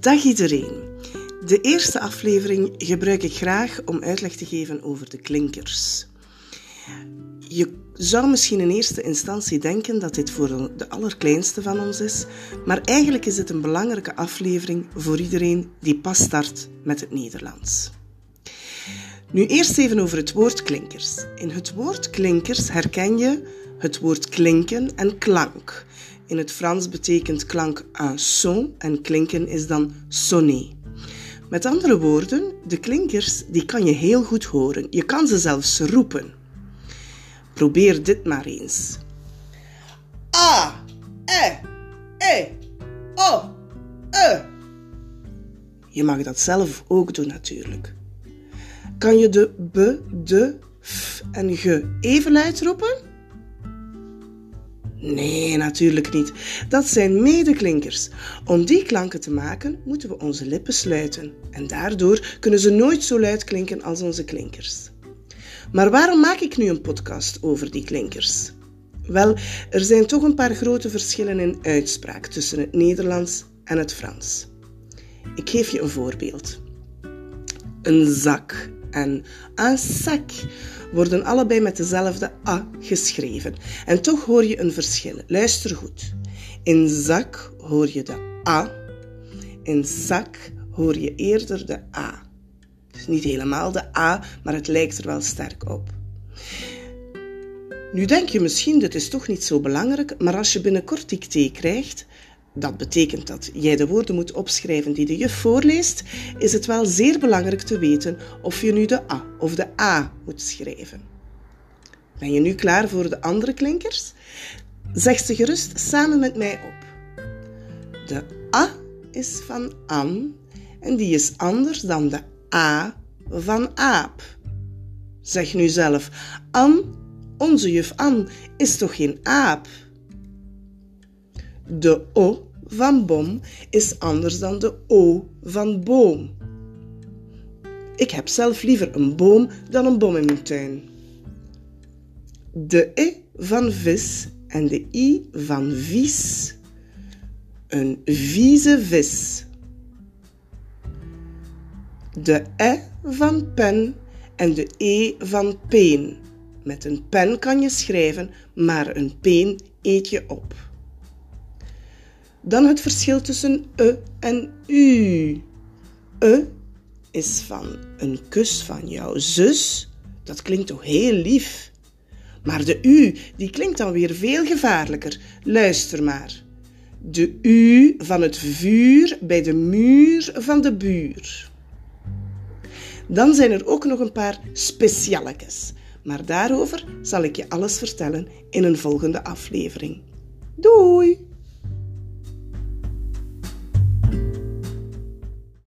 Dag iedereen. De eerste aflevering gebruik ik graag om uitleg te geven over de klinkers. Je zou misschien in eerste instantie denken dat dit voor de allerkleinste van ons is, maar eigenlijk is het een belangrijke aflevering voor iedereen die pas start met het Nederlands. Nu eerst even over het woord klinkers. In het woord klinkers herken je het woord klinken en klank. In het Frans betekent klank un son en klinken is dan sonner. Met andere woorden, de klinkers die kan je heel goed horen. Je kan ze zelfs roepen. Probeer dit maar eens. A, E, E, O, E. Je mag dat zelf ook doen natuurlijk. Kan je de b, de, f en g even luid roepen? Nee, natuurlijk niet. Dat zijn medeklinkers. Om die klanken te maken, moeten we onze lippen sluiten. En daardoor kunnen ze nooit zo luid klinken als onze klinkers. Maar waarom maak ik nu een podcast over die klinkers? Wel, er zijn toch een paar grote verschillen in uitspraak tussen het Nederlands en het Frans. Ik geef je een voorbeeld. Een zak en een sac worden allebei met dezelfde A geschreven. En toch hoor je een verschil. Luister goed. In zak hoor je de A. In zak hoor je eerder de A. Dus niet helemaal de A, maar het lijkt er wel sterk op. Nu denk je misschien, dit is toch niet zo belangrijk, maar als je binnenkort dictee krijgt, dat betekent dat jij de woorden moet opschrijven die de juf voorleest, is het wel zeer belangrijk te weten of je nu de A of de A moet schrijven. Ben je nu klaar voor de andere klinkers? Zeg ze gerust samen met mij op. De A is van an en die is anders dan de A van aap. Zeg nu zelf, An, onze juf An, is toch geen aap? De O van bom is anders dan de O van boom. Ik heb zelf liever een boom dan een bom in mijn tuin. De E van vis en de I van vies. Een vieze vis. De E van pen en de E van peen. Met een pen kan je schrijven, maar een peen eet je op. Dan het verschil tussen e en u. E is van een kus van jouw zus. Dat klinkt toch heel lief. Maar de u, die klinkt dan weer veel gevaarlijker. Luister maar. De u van het vuur bij de muur van de buur. Dan zijn er ook nog een paar specialekes. Maar daarover zal ik je alles vertellen in een volgende aflevering. Doei!